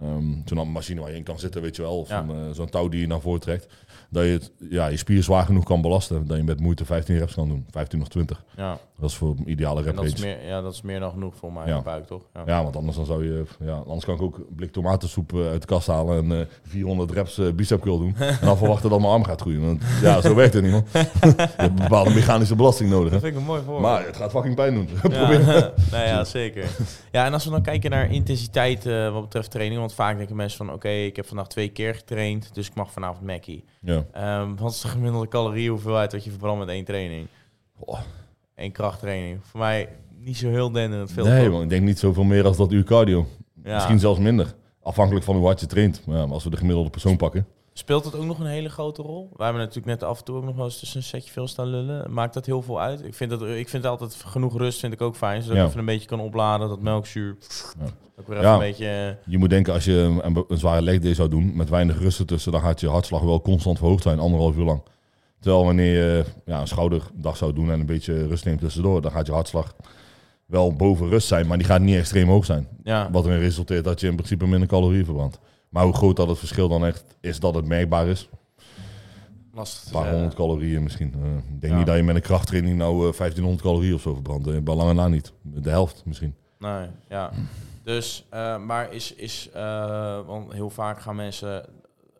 Ehm, zo'n machine waar je in kan zitten, weet je wel. Of Ja. eh, zo'n touw die je naar voren trekt. Dat je het, ja, je spier zwaar genoeg kan belasten. Dat je met moeite 15 reps kan doen. 15 of 20. Ja, Dat is voor een ideale rep dat is, meer, ja, dat is meer dan genoeg voor mijn Ja. buik, toch? Ja. Ja, want anders dan zou je... Ja, anders kan ik ook een blik tomatensoep eh, uit de kast halen en eh 400 reps eh, bicep curl doen. en dan verwachten dat mijn arm gaat groeien. Want ja, zo werkt het niet, man. je hebt een bepaalde mechanische belasting nodig. Dat vind ik een mooi voorbeeld. Maar het gaat fucking pijn doen. Ja, Probeer. nou ja, zeker. Ja, en als we dan kijken naar intensiteit eh, wat betreft training. Want vaak denken mensen van, oké, ik heb vandaag twee keer getraind, dus ik mag vanavond Mackie. Ja. Ehm, wat is de gemiddelde caloriehoeveelheid wat je verbrandt met één training? Oh. Eén krachttraining. Voor mij niet zo heel denderend veel. Nee, man, ik denk niet zoveel meer als dat uur cardio. Ja. Misschien zelfs minder. Afhankelijk van hoe hard je traint. Maar ja, maar als we de gemiddelde persoon pakken. Speelt het ook nog een hele grote rol? Wij hebben natuurlijk net af en toe ook nog wel eens tussen een setje veel staan lullen. Maakt dat heel veel uit? Ik vind, dat, ik vind altijd genoeg rust vind ik ook fijn. Zodat Ja. ik even een beetje kan opladen, dat melkzuur. Ja. Ook weer even Ja. een beetje... eh, Je moet denken, als je een, een zware leg day zou doen, met weinig rust ertussen, dan gaat je hartslag wel constant verhoogd zijn, anderhalf uur lang. Terwijl wanneer je ja, een schouderdag zou doen en een beetje rust neemt tussendoor, dan gaat je hartslag wel boven rust zijn, maar die gaat niet extreem hoog zijn. ja. Wat erin resulteert dat je in principe minder calorieën verbrandt. Maar hoe groot dat het verschil dan echt is dat het merkbaar is, Lastig een paar honderd calorieën misschien. Eh, ik denk Ja. niet dat je met een krachttraining nou eh, 1500 calorieën of zo verbrandt. Eh, bij lange na niet. De helft misschien. Nee, ja. Dus, eh, maar is, is want heel vaak gaan mensen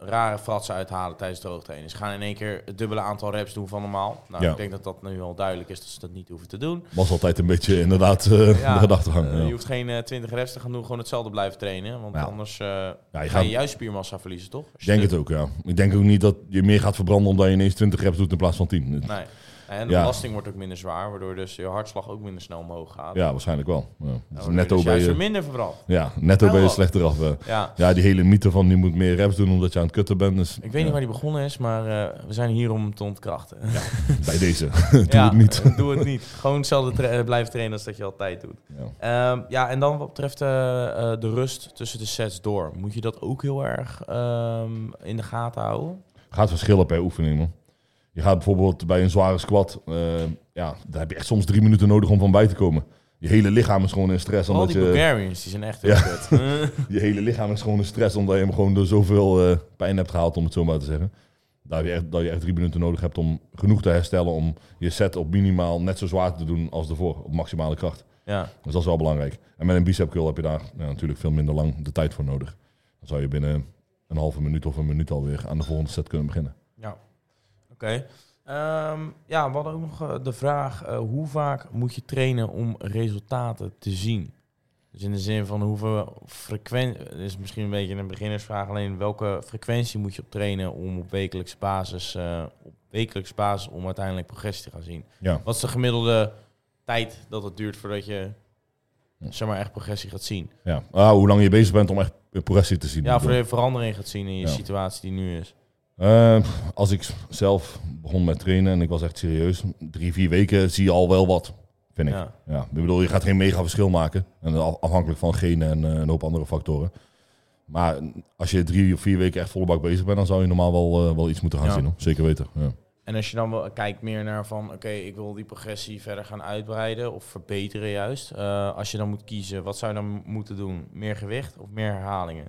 rare fratsen uithalen tijdens droogtrainen. Ze gaan in één keer het dubbele aantal reps doen van normaal. Nou, Ja. ik denk dat dat nu al duidelijk is dat ze dat niet hoeven te doen. Was altijd een beetje inderdaad uh, Ja, de gedachtegang. Uh, ja. Je hoeft geen uh, 20 reps te gaan doen, gewoon hetzelfde blijven trainen. Want anders je ga gaat- je juist spiermassa verliezen, toch? Ik denk het ook, ja. Ik denk ook niet dat je meer gaat verbranden omdat je ineens 20 reps doet in plaats van 10. Nee. En de Ja. belasting wordt ook minder zwaar, waardoor dus je hartslag ook minder snel omhoog gaat. Ja, waarschijnlijk wel. Ja. Dus netto dus ben je, minder verbrand. ja, netto ben je slechter af. eh. Ja. Ja, die hele mythe van je moet meer reps doen omdat je aan het kutten bent. Dus, Ik weet niet waar die begonnen is, maar eh, we zijn hier om te ontkrachten. Bij deze. Doe het niet. eh, Doe het niet. Gewoon hetzelfde tra- blijven trainen als dat je altijd doet. Ja. Ehm, ja, en dan wat betreft de rust tussen de sets door. Moet je dat ook heel erg ehm, in de gaten houden? Gaat verschillen per oefening, man. Je gaat bijvoorbeeld bij een zware squat, eh, ja, daar heb je echt soms drie minuten nodig om van bij te komen. Je hele lichaam is gewoon in stress. Al Omdat die je, Bulgarians, die zijn echt heel Ja. kut. je hele lichaam is gewoon in stress omdat je hem gewoon door zoveel eh, pijn hebt gehaald, om het zo maar te zeggen. Dat je, echt, dat je echt drie minuten nodig hebt om genoeg te herstellen om je set op minimaal net zo zwaar te doen als ervoor, op maximale kracht. ja, Dus dat is wel belangrijk. En met een bicep curl heb je daar ja, natuurlijk veel minder lang de tijd voor nodig. Dan zou je binnen een halve minuut of een minuut alweer aan de volgende set kunnen beginnen. Oké. Ehm, ja, we hadden ook nog eh, de vraag, eh, hoe vaak moet je trainen om resultaten te zien? Dus in de zin van hoeveel frequentie, is misschien een beetje een beginnersvraag, alleen welke frequentie moet je op trainen om op wekelijkse basis, eh, op wekelijkse basis om uiteindelijk progressie te gaan zien? Ja. Wat is de gemiddelde tijd dat het duurt voordat je zeg maar, echt progressie gaat zien? Ja. Ah, hoe lang je bezig bent om echt progressie te zien. Ja, voor je verandering gaat zien in je Ja. situatie die nu is. Eh, als ik zelf begon met trainen en ik was echt serieus, drie, vier weken zie je al wel wat, vind ik. Ja. Ja. Ik bedoel, je gaat geen mega verschil maken. En af- afhankelijk van genen en eh, een hoop andere factoren. Maar als je drie of vier weken echt volle bak bezig bent, dan zou je normaal wel, eh, wel iets moeten gaan Ja. zien. Hoor. Zeker weten. Ja. En als je dan wel kijkt meer naar van, oké, ik wil die progressie verder gaan uitbreiden of verbeteren juist. Als je dan moet kiezen, wat zou je dan moeten doen? Meer gewicht of meer herhalingen?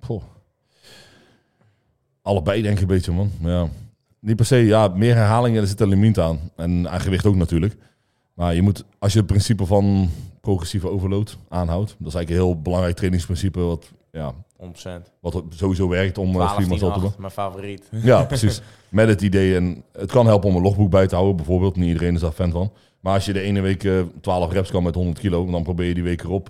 Poh. Allebei denk ik een beetje, man. Ja. Niet per se, ja, meer herhalingen, er zit een limiet aan. En aan gewicht ook natuurlijk. Maar je moet, als je het principe van progressieve overload aanhoudt, dat is eigenlijk een heel belangrijk trainingsprincipe wat, ja, 100%. wat sowieso werkt om eh, 12, Freeman 10, zo te doen. 8, mijn favoriet. Ja, precies. Met het idee, en het kan helpen om een logboek bij te houden, bijvoorbeeld. Niet iedereen is daar fan van. Maar als je de ene week eh 12 reps kan met 100 kilo, dan probeer je die week erop.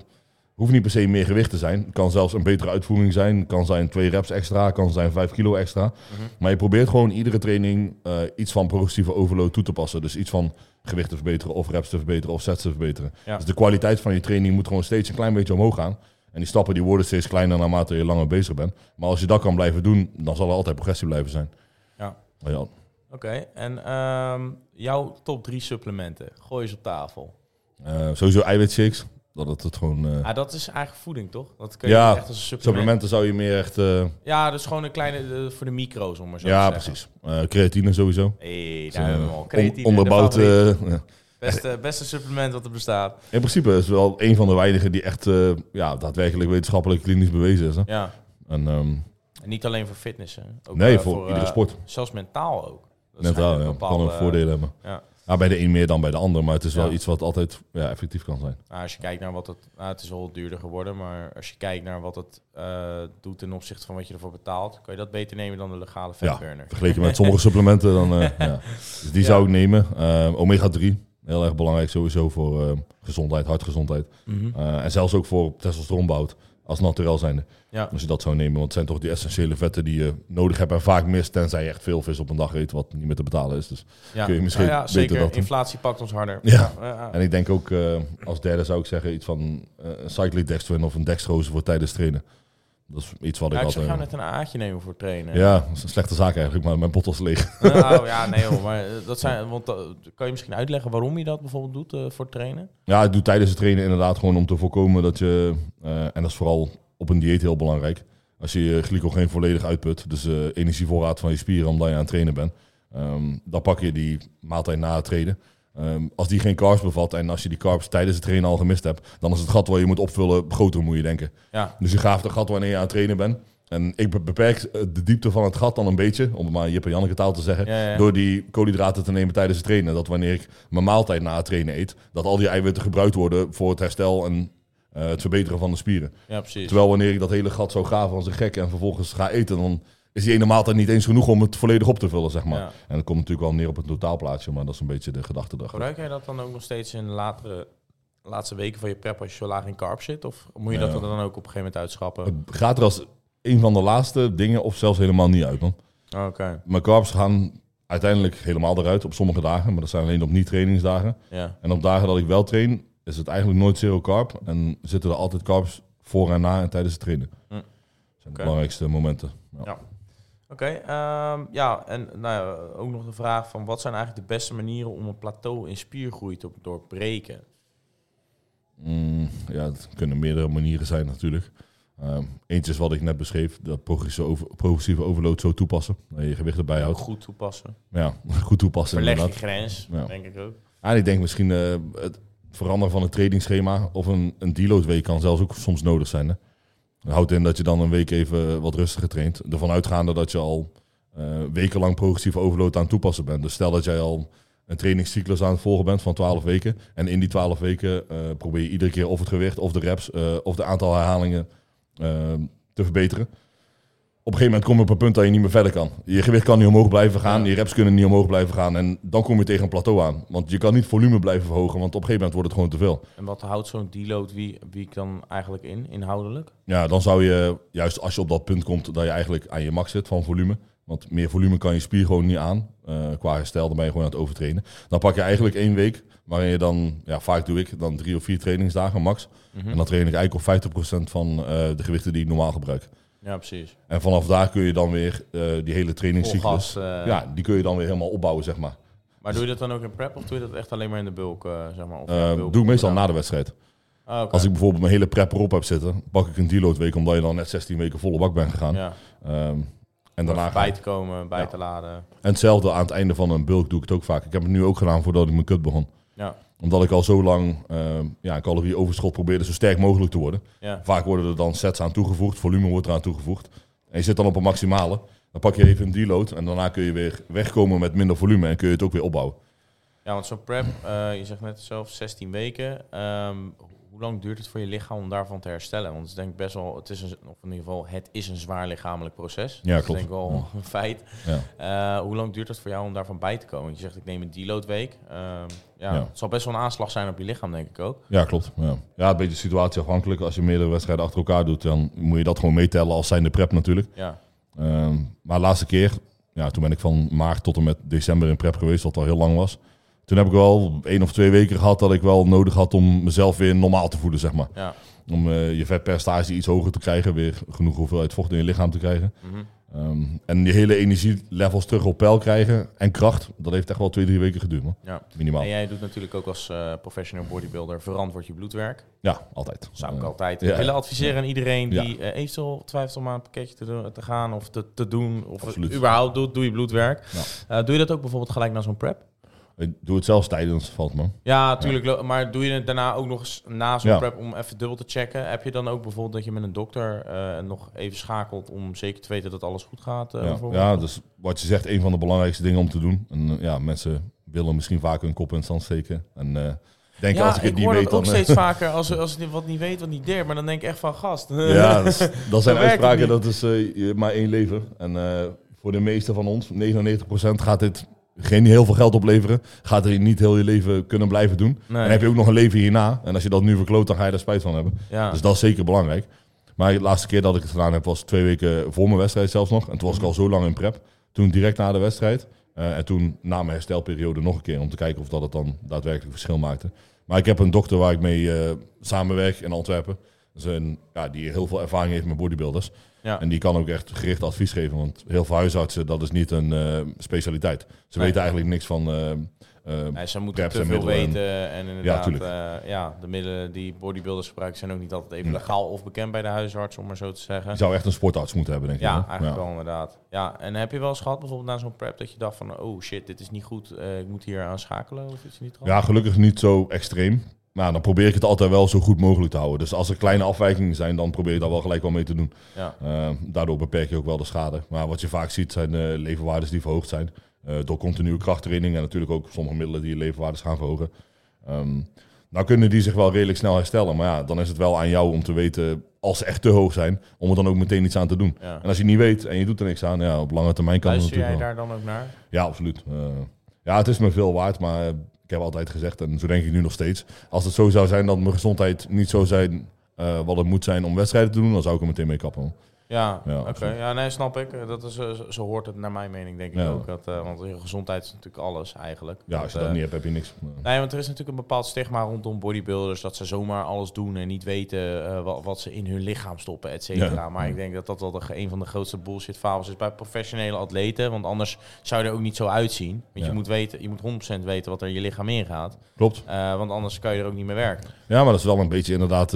Hoeft niet per se meer gewicht te zijn. Het kan zelfs een betere uitvoering zijn. Het kan zijn twee reps extra, kan zijn 5 kilo extra. Mhm. Maar je probeert gewoon iedere training eh, iets van progressieve overload toe te passen. Dus iets van gewicht te verbeteren, of reps te verbeteren, of sets te verbeteren. Ja. Dus de kwaliteit van je training moet gewoon steeds een klein beetje omhoog gaan. En die stappen die worden steeds kleiner naarmate je langer bezig bent. Maar als je dat kan blijven doen, dan zal er altijd progressie blijven zijn. Ja. Ja, Oké, en ehm, jouw top drie supplementen, gooi eens op tafel. Eh, sowieso eiwitshakes. Dat het, het gewoon... Ah, dat is eigenlijk voeding, toch? Dat kun je Ja, echt als een supplement. supplementen zou je meer echt... eh, Ja, dus gewoon een kleine, eh, voor de micro's, om maar zo ja, te zeggen. precies. Creatine sowieso. Hey, Dus, daar eh, hebben we al. Creatine, onderbouwd... Beste, beste supplement wat er bestaat. In principe is het wel een van de weinigen die echt ja, daadwerkelijk wetenschappelijk klinisch bewezen is. Hè? Ja. En, ehm, En niet alleen voor fitness. hè. Ook, nee, eh, voor, iedere sport. Zelfs mentaal ook. Dat Mentaal, ja. een kan een bepaalde- voordelen hebben. Ja. Ja, bij de een meer dan bij de ander, maar het is wel Ja. iets wat altijd ja, effectief kan zijn. Nou, als je kijkt naar wat het... Nou, het is wel duurder geworden, maar als je kijkt naar wat het eh, doet ten opzichte van wat je ervoor betaalt, kan je dat beter nemen dan de legale Ja, vetburner. vergeleken met sommige supplementen, dan eh, ja. Dus die Ja. zou ik nemen. Eh, omega 3, heel erg belangrijk sowieso voor gezondheid, hartgezondheid. Mhm. En zelfs ook voor testosteronbouw als naturel zijnde. Ja. Als je dat zou nemen, want het zijn toch die essentiële vetten die je nodig hebt en vaak mist, tenzij je echt veel vis op een dag eet, wat niet meer te betalen is. Dus. Ja. kun je misschien Nou ja, beter zeker. dat. Inflatie pakt ons harder. Ja. ja. En ik denk ook, eh, als derde zou ik zeggen, iets van eh een cyclidextrin of een dextrose voor tijdens trainen. Dat is iets wat Ja, ik ik zou altijd... jou net een aatje nemen voor trainen. Ja, dat is een slechte zaak eigenlijk, maar mijn was leeg. Nou ja, nee hoor, maar eh, dat zijn, want eh, kan je misschien uitleggen waarom je dat bijvoorbeeld doet eh, voor trainen? Ja, ik doe tijdens het trainen inderdaad gewoon om te voorkomen dat je, eh, en dat is vooral op een dieet heel belangrijk, als je je glycogeen volledig uitput, dus energievoorraad van je spieren omdat je aan het trainen bent, ehm, dan pak je die maaltijd na het trainen. Ehm, als die geen carbs bevat en als je die carbs tijdens het trainen al gemist hebt, dan is het gat waar je moet opvullen groter, moet je denken. Ja, Dus je graaft het gat wanneer je aan het trainen bent. En ik be- beperk de diepte van het gat dan een beetje, om het maar Jip en Janneke taal te zeggen, ja, ja. door die koolhydraten te nemen tijdens het trainen. Dat wanneer ik mijn maaltijd na het trainen eet, dat al die eiwitten gebruikt worden voor het herstel en eh, het verbeteren van de spieren. ja precies. Terwijl wanneer ik dat hele gat zou graven als een gek en vervolgens ga eten, dan is die ene maaltijd niet eens genoeg om het volledig op te vullen, zeg maar. Ja. En dat komt natuurlijk wel neer op het totaalplaatje, maar dat is een beetje de gedachte erachter. Gebruik jij dat dan ook nog steeds in de latere, laatste weken van je prep als je zo laag in carb zit? Of moet je dat Ja. dan ook op een gegeven moment uitschappen? Het gaat er als een van de laatste dingen of zelfs helemaal niet uit, man. Oké, Mijn carbs gaan uiteindelijk helemaal eruit op sommige dagen, maar dat zijn alleen op niet-trainingsdagen. ja. En op dagen dat ik wel train, is het eigenlijk nooit zero carb. En zitten er altijd carbs voor en na en tijdens het trainen. Hm. Dat zijn de belangrijkste momenten. Ja. Ja. Oké, ehm, ja, en nou ja, ook nog de vraag van wat zijn eigenlijk de beste manieren om een plateau in spiergroei te doorbreken? Mm, ja, het kunnen meerdere manieren zijn natuurlijk. Ehm, eentje is wat ik net beschreef, dat progressieve, over, progressieve overload zo toepassen. Dat je je gewicht erbij houdt. Goed toepassen. Ja, goed toepassen Verleg je inderdaad. grens, Ja. denk ik ook. En ik denk misschien eh, het veranderen van het trainingsschema of een, een deload week kan zelfs ook soms nodig zijn. Hè? Dat houdt in dat je dan een week even wat rustiger traint. Ervan uitgaande dat je al eh, wekenlang progressieve overload aan het toepassen bent. Dus stel dat jij al een trainingscyclus aan het volgen bent van 12 weken. En in die 12 weken eh, probeer je iedere keer of het gewicht of de reps eh, of de aantal herhalingen eh, te verbeteren. Op een gegeven moment kom je op een punt dat je niet meer verder kan. Je gewicht kan niet omhoog blijven gaan, je reps kunnen niet omhoog blijven gaan. En dan kom je tegen een plateau aan. Want je kan niet volume blijven verhogen, want op een gegeven moment wordt het gewoon te veel. En wat houdt zo'n deload wie, wie dan eigenlijk in, inhoudelijk? Ja, dan zou je, juist als je op dat punt komt, dat je eigenlijk aan je max zit van volume. Want meer volume kan je spier gewoon niet aan. Eh, qua herstel, dan ben je gewoon aan het overtrainen. Dan pak je eigenlijk één week, waarin je dan, ja, vaak doe ik dan drie of vier trainingsdagen max. Mhm. En dan train ik eigenlijk op 50% van eh, de gewichten die ik normaal gebruik. Ja, precies. En vanaf daar kun je dan weer eh, die hele trainingscyclus, gas, eh, ja, die kun je dan weer helemaal opbouwen, zeg maar. Maar doe je dat dan ook in prep of doe je dat echt alleen maar in de bulk, eh, zeg maar? Of ja, bulk doe ik meestal gedaan? na de wedstrijd. Ah. Als ik bijvoorbeeld mijn hele prep erop heb zitten, pak ik een deload week, omdat je dan net 16 weken volle bak bent gegaan. ja. Ehm, en daarna bij te komen, bij Ja. te laden. En hetzelfde aan het einde van een bulk doe ik het ook vaak. Ik heb het nu ook gedaan voordat ik mijn kut begon. Ja, Omdat ik al zo lang ehm ja, een calorieoverschot probeerde zo sterk mogelijk te worden. ja. Vaak worden er dan sets aan toegevoegd, volume wordt eraan toegevoegd. En je zit dan op een maximale. Dan pak je even een deload en daarna kun je weer wegkomen met minder volume en kun je het ook weer opbouwen. ja want zo'n prep, eh, je zegt net zelf 16 weken. Ehm, hoe lang duurt het voor je lichaam om daarvan te herstellen? Want het is denk ik best wel, het is een, of in ieder geval, het is een zwaar lichamelijk proces. Ja, dat klopt. is denk ik wel een feit. Ja. Eh, hoe lang duurt het voor jou om daarvan bij te komen? Want je zegt, ik neem een deload week. Ehm, ja, Ja. Het zal best wel een aanslag zijn op je lichaam, denk ik ook. Ja, klopt. Ja. ja, een beetje situatieafhankelijk. Als je meerdere wedstrijden achter elkaar doet, dan moet je dat gewoon meetellen als zijnde prep natuurlijk. Ja, Ehm, maar de laatste keer, ja, toen ben ik van maart tot en met december in prep geweest, wat al heel lang was. Toen heb ik wel één of twee weken gehad dat ik wel nodig had om mezelf weer normaal te voelen, zeg maar. ja. Om eh, je vetpercentage iets hoger te krijgen, weer genoeg hoeveelheid vocht in je lichaam te krijgen. Mhm. Ehm, en die hele energielevels terug op peil krijgen en kracht, dat heeft echt wel twee, drie weken geduurd, man. ja. Minimaal. En jij doet natuurlijk ook als eh, professional bodybuilder verantwoord je bloedwerk. Ja, altijd. Zou ik Eh, altijd ja. willen adviseren aan iedereen die eh, eventueel twijfelt om aan een pakketje te, doen- te gaan of te, te doen. Of überhaupt doet, doe je bloedwerk. Ja. Doe je dat ook bijvoorbeeld gelijk na zo'n prep? Ik doe het zelfs tijdens, valt me. Ja, natuurlijk. Maar doe je het daarna ook nog eens na zo'n Ja. prep om even dubbel te checken? Heb je dan ook bijvoorbeeld dat je met een dokter eh, nog even schakelt om zeker te weten dat alles goed gaat? eh, Ja, ja, dus wat je zegt, een van de belangrijkste dingen om te doen. En eh, ja, mensen willen misschien vaak hun kop in het zand steken. En denken ja, als ik het niet hoor weet, dat dan... ook steeds vaker als, als je wat niet weet, wat niet deert. Maar dan denk ik echt van gast. Ja, dat, is- dat zijn het uitspraken, dat is maar één leven. En voor de meeste van ons, 99%, gaat dit geen heel veel geld opleveren. Gaat er niet heel je leven kunnen blijven doen. Nee. En heb je ook nog een leven hierna. En als je dat nu verkloot, dan ga je er spijt van hebben. ja. Dus dat is zeker belangrijk. Maar de laatste keer dat ik het gedaan heb, was twee weken voor mijn wedstrijd zelfs nog. En toen was ik al zo lang in prep. Toen direct na de wedstrijd. Eh, en toen na mijn herstelperiode nog een keer om te kijken of dat het dan daadwerkelijk verschil maakte. Maar ik heb een dokter waar ik mee eh, samenwerk in Antwerpen. Een, ja, die heel veel ervaring heeft met bodybuilders. Ja. En die kan ook echt gericht advies geven. Want heel veel huisartsen, dat is niet een eh, specialiteit. Ze Nee. weten eigenlijk niks van... eh, Nee, ze moeten te veel weten. En, inderdaad, ja, ja, de middelen die bodybuilders gebruiken zijn ook niet altijd even legaal of bekend bij de huisarts, om maar zo te zeggen. je zou echt een sportarts moeten hebben, denk ik. Ja, eigenlijk wel inderdaad. Ja, en heb je wel eens gehad, bijvoorbeeld na zo'n prep, dat je dacht van, oh shit, dit is niet goed, ik moet hier aan schakelen of iets niet? Ja, gelukkig niet zo extreem. Maar dan probeer ik het altijd wel zo goed mogelijk te houden. Dus als er kleine afwijkingen zijn, dan probeer je daar wel gelijk wel mee te doen. Ja. Eh, daardoor beperk je ook wel de schade. Maar wat je vaak ziet zijn eh leverwaardes die verhoogd zijn. Eh, door continue krachttraining en natuurlijk ook sommige middelen die je leverwaardes gaan verhogen. Ehm nou kunnen die zich wel redelijk snel herstellen. Maar ja, dan is het wel aan jou om te weten, als ze echt te hoog zijn, om er dan ook meteen iets aan te doen. Ja. En als je niet weet en je doet er niks aan, ja, op lange termijn kan het Luister jij natuurlijk wel. daar dan ook naar? Ja, absoluut. Ja, het is me veel waard, maar ik heb altijd gezegd, en zo denk ik nu nog steeds, als het zo zou zijn dat mijn gezondheid niet zo zijn eh, wat het moet zijn om wedstrijden te doen, dan zou ik er meteen mee kappen. Ja, Ja, oké. Ja, nee, snap ik. Dat is, eh, zo, zo hoort het naar mijn mening, denk ik Ja. ook. Dat, eh, want je gezondheid is natuurlijk alles eigenlijk. Ja, als je Dat, dat eh, niet hebt, heb je niks. Nee, want er is natuurlijk een bepaald stigma rondom bodybuilders dat ze zomaar alles doen en niet weten wat, wat ze in hun lichaam stoppen, et cetera. Ja. Maar ik denk dat dat wel de, een van de grootste bullshit fables is bij professionele atleten, want anders zou je er ook niet zo uitzien. Want je moet weten, je moet 100% weten wat er in je lichaam ingaat, Klopt. Want anders kan je er ook niet meer werken. Ja, maar dat is wel een beetje inderdaad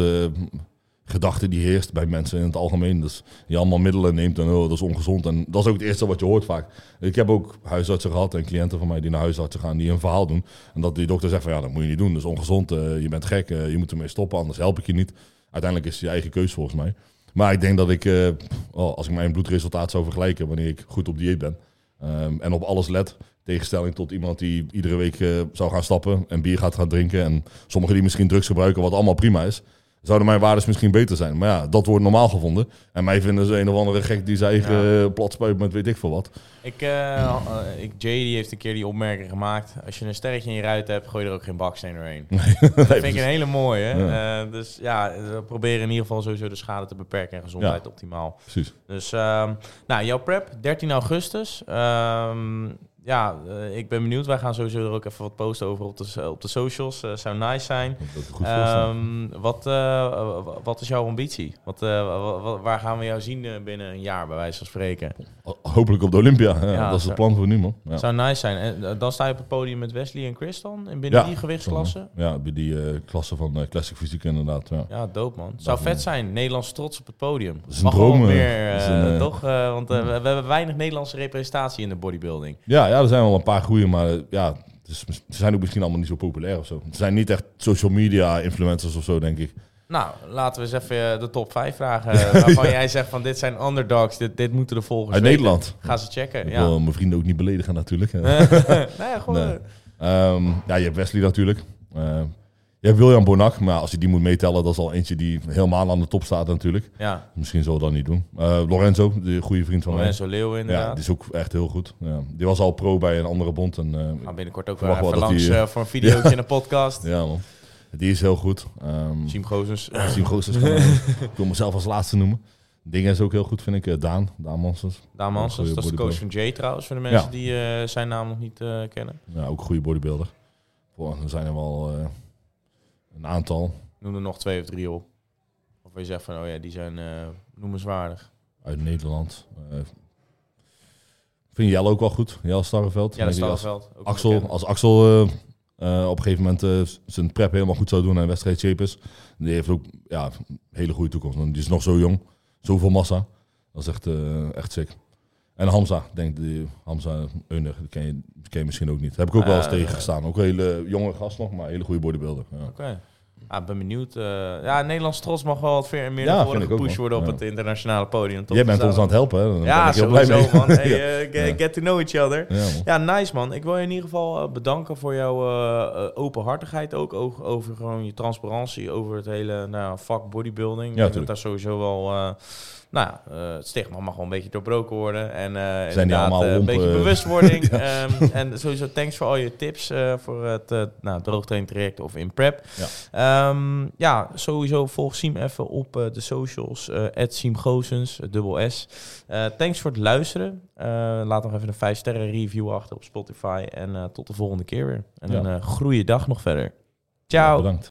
gedachte die heerst bij mensen in het algemeen. Dus je allemaal middelen neemt en oh, dat is ongezond. En dat is ook het eerste wat je hoort vaak. Ik heb ook huisartsen gehad en cliënten van mij die naar huisartsen gaan, die een verhaal doen. En dat die dokter zegt van ja, dat moet je niet doen. Dat is ongezond, eh, je bent gek, eh, je moet ermee stoppen, anders help ik je niet. Uiteindelijk is het je eigen keus volgens mij. Maar ik denk dat ik, eh, oh, als ik mijn bloedresultaat zou vergelijken wanneer ik goed op dieet ben ehm, en op alles let, tegenstelling tot iemand die iedere week zou gaan stappen en bier gaat gaan drinken en sommigen die misschien drugs gebruiken, wat allemaal prima is, zouden mijn waardes misschien beter zijn. Maar ja, dat wordt normaal gevonden. En mij vinden ze een of andere gek die zijn eigen Ja. eh, plat spuit met weet ik veel wat. Ik, eh, ik, Jay die heeft een keer die opmerking gemaakt. Als je een sterretje in je ruit hebt, gooi je er ook geen baksteen doorheen. dat vind ik een hele mooie. Ja. Dus ja, we proberen in ieder geval sowieso de schade te beperken en gezondheid optimaal. Precies. Dus ehm, nou, jouw prep, 13 augustus. Ehm, ja, eh, ik ben benieuwd. Wij gaan sowieso er ook even wat posten over op de, op de socials. Eh, zou nice zijn. Dat goed. Ehm, wat, eh, wat is jouw ambitie? Wat, wa- wa- waar gaan we jou zien binnen een jaar, bij wijze van spreken? Hopelijk op de Olympia. Ja, Ja, dat is het plan voor nu, man. Ja. Zou nice zijn. En dan sta je op het podium met Wesley en Chris dan? En binnen die gewichtsklasse? Ja, bij die klasse van Classic Fysiek inderdaad. Ja. Ja, dope man. Zou vet zijn. Nederlands trots op het podium. is Mag droom, Dat is een, eh, toch? Want we, we hebben weinig Nederlandse representatie in de bodybuilding. Ja, ja, er zijn wel een paar goede, maar eh, ja, is, ze zijn ook misschien allemaal niet zo populair of zo. Ze zijn niet echt social media influencers of zo, denk ik. Nou, laten we eens even eh, de top 5 vragen. eh, waarvan jij zegt van dit zijn underdogs, dit, dit moeten de volgers Uit weten. Nederland. Ga ze checken. Ik Ja. wil mijn vrienden ook niet beledigen natuurlijk. nee, ja, gewoon. Nee. Ehm, ja, je hebt Wesley natuurlijk. Eh, hebt William Bonak, maar als je die moet meetellen, dat is al eentje die helemaal aan de top staat natuurlijk. Ja, Misschien zullen we dat niet doen. Eh, Lorenzo, de goede vriend van mij. Lorenzo Leeuw Ja, inderdaad. die is ook echt heel goed. Ja, die was al pro bij een andere bond. En, Gaan binnenkort ook verwacht even wel langs die, eh, voor een videootje in de podcast. ja, man. Die is heel goed. Ehm Siem Gozens. Siem kan ik wil mezelf als laatste noemen. Dingen is ook heel goed, vind ik. Daan, Daan Monsters. Daan Mansens, dat is de coach van Jay trouwens, voor de mensen Ja. die zijn naam nog niet kennen. Ja, ook een goede bodybuilder. Boah, er zijn er wel een aantal. Noem er nog twee of drie op. Of je zegt van, oh ja, die zijn eh, noemenswaardig. uit Nederland. Eh vind Jelle ook wel goed. Jelle Starreveld. Als, Starreveld. ook Axel, bekend. als Axel eh, eh, op een gegeven moment zijn prep helemaal goed zou doen en wedstrijd shape is. Die heeft ook ja, een hele goede toekomst. Die is nog zo jong. Zoveel massa. Dat is echt, echt sick. En Hamza, denk die Hamza Euner, die ken je, die ken je misschien ook niet. Heb ik ook wel eens Ah, tegen gestaan. Ook een hele jonge gast nog, maar een hele goede bodybuilder. Ja. Oké. Ik ben benieuwd. eh, ja, Nederlands trots mag wel wat meer, meer Ja, naar voren vind ik ook, gepusht worden op Ja. het internationale podium. toch? Jij bent ons aan het helpen, hè? Ja, ik blij mee. man. Hey, ja. eh, get, get to know each other. Ja. Ja, nice man. Ik wil je in ieder geval eh, bedanken voor jouw openhartigheid ook. Over, over gewoon je transparantie over het hele nou, ja, vak bodybuilding. Ik dat tuurlijk. daar sowieso wel... nou ja, eh, het stigma mag wel een beetje doorbroken worden. En eh die inderdaad, allemaal eh, een beetje bewustwording. Ehm, en sowieso thanks voor al je tips voor het uh, nou, droogtrain traject of in prep. Ja. Ehm, ja, sowieso volg Siem even op de socials. eh Siem dubbel S. Thanks voor het luisteren. Laat nog even een 5 sterren review achter op Spotify. En tot de volgende keer weer. En Ja. een goede dag nog verder. Ja, Ciao. bedankt.